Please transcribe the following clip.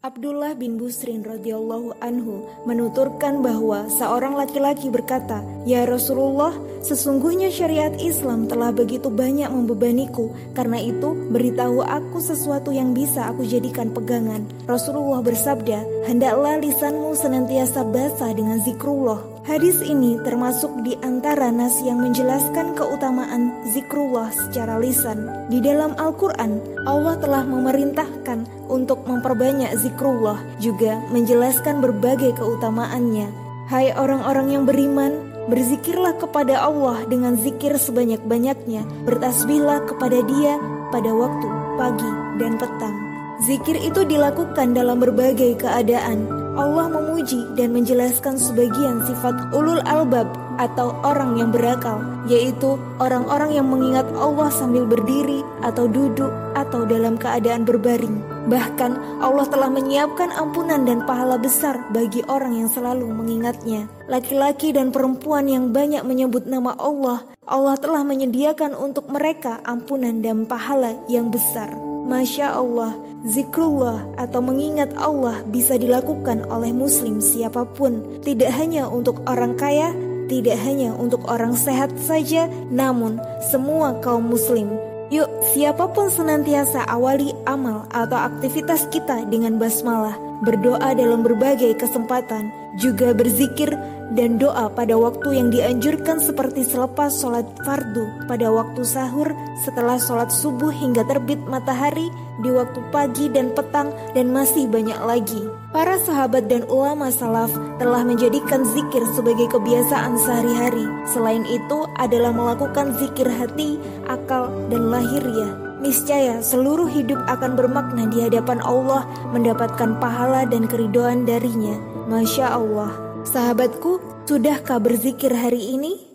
Abdullah bin Busrin radhiyallahu anhu menuturkan bahwa seorang laki-laki berkata, "Ya Rasulullah, sesungguhnya syariat Islam telah begitu banyak membebaniku. Karena itu, beritahu aku sesuatu yang bisa aku jadikan pegangan." Rasulullah bersabda, "Hendaklah lisanmu senantiasa basah dengan zikrullah." Hadis ini termasuk di antara nas yang menjelaskan keutamaan zikrullah secara lisan. Di dalam Al-Quran, Allah telah memerintahkan untuk memperbanyak zikrullah, juga menjelaskan berbagai keutamaannya. Hai orang-orang yang beriman, berzikirlah kepada Allah dengan zikir sebanyak-banyaknya, bertasbihlah kepada dia pada waktu pagi dan petang. Zikir itu dilakukan dalam berbagai keadaan, Allah memuji dan menjelaskan sebagian sifat ulul albab atau orang yang berakal, yaitu orang-orang yang mengingat Allah sambil berdiri atau duduk atau dalam keadaan berbaring. Bahkan Allah telah menyiapkan ampunan dan pahala besar bagi orang yang selalu mengingatnya. Laki-laki dan perempuan yang banyak menyebut nama Allah, Allah telah menyediakan untuk mereka ampunan dan pahala yang besar. Masya Allah, zikrullah atau mengingat Allah bisa dilakukan oleh muslim siapa pun, tidak hanya untuk orang kaya, tidak hanya untuk orang sehat saja, namun semua kaum muslim. Yuk, siapa pun senantiasa awali amal atau aktivitas kita dengan basmalah, berdoa dalam berbagai kesempatan, juga berzikir dan doa pada waktu yang dianjurkan seperti selepas sholat fardu, pada waktu sahur, setelah sholat subuh hingga terbit matahari, di waktu pagi dan petang, dan masih banyak lagi. Para sahabat dan ulama salaf telah menjadikan zikir sebagai kebiasaan sehari-hari. Selain itu adalah melakukan zikir hati, akal, dan lahiriah. Niscaya seluruh hidup akan bermakna di hadapan Allah mendapatkan pahala dan keridoan darinya. Masya Allah. Sahabatku, sudahkah berzikir hari ini?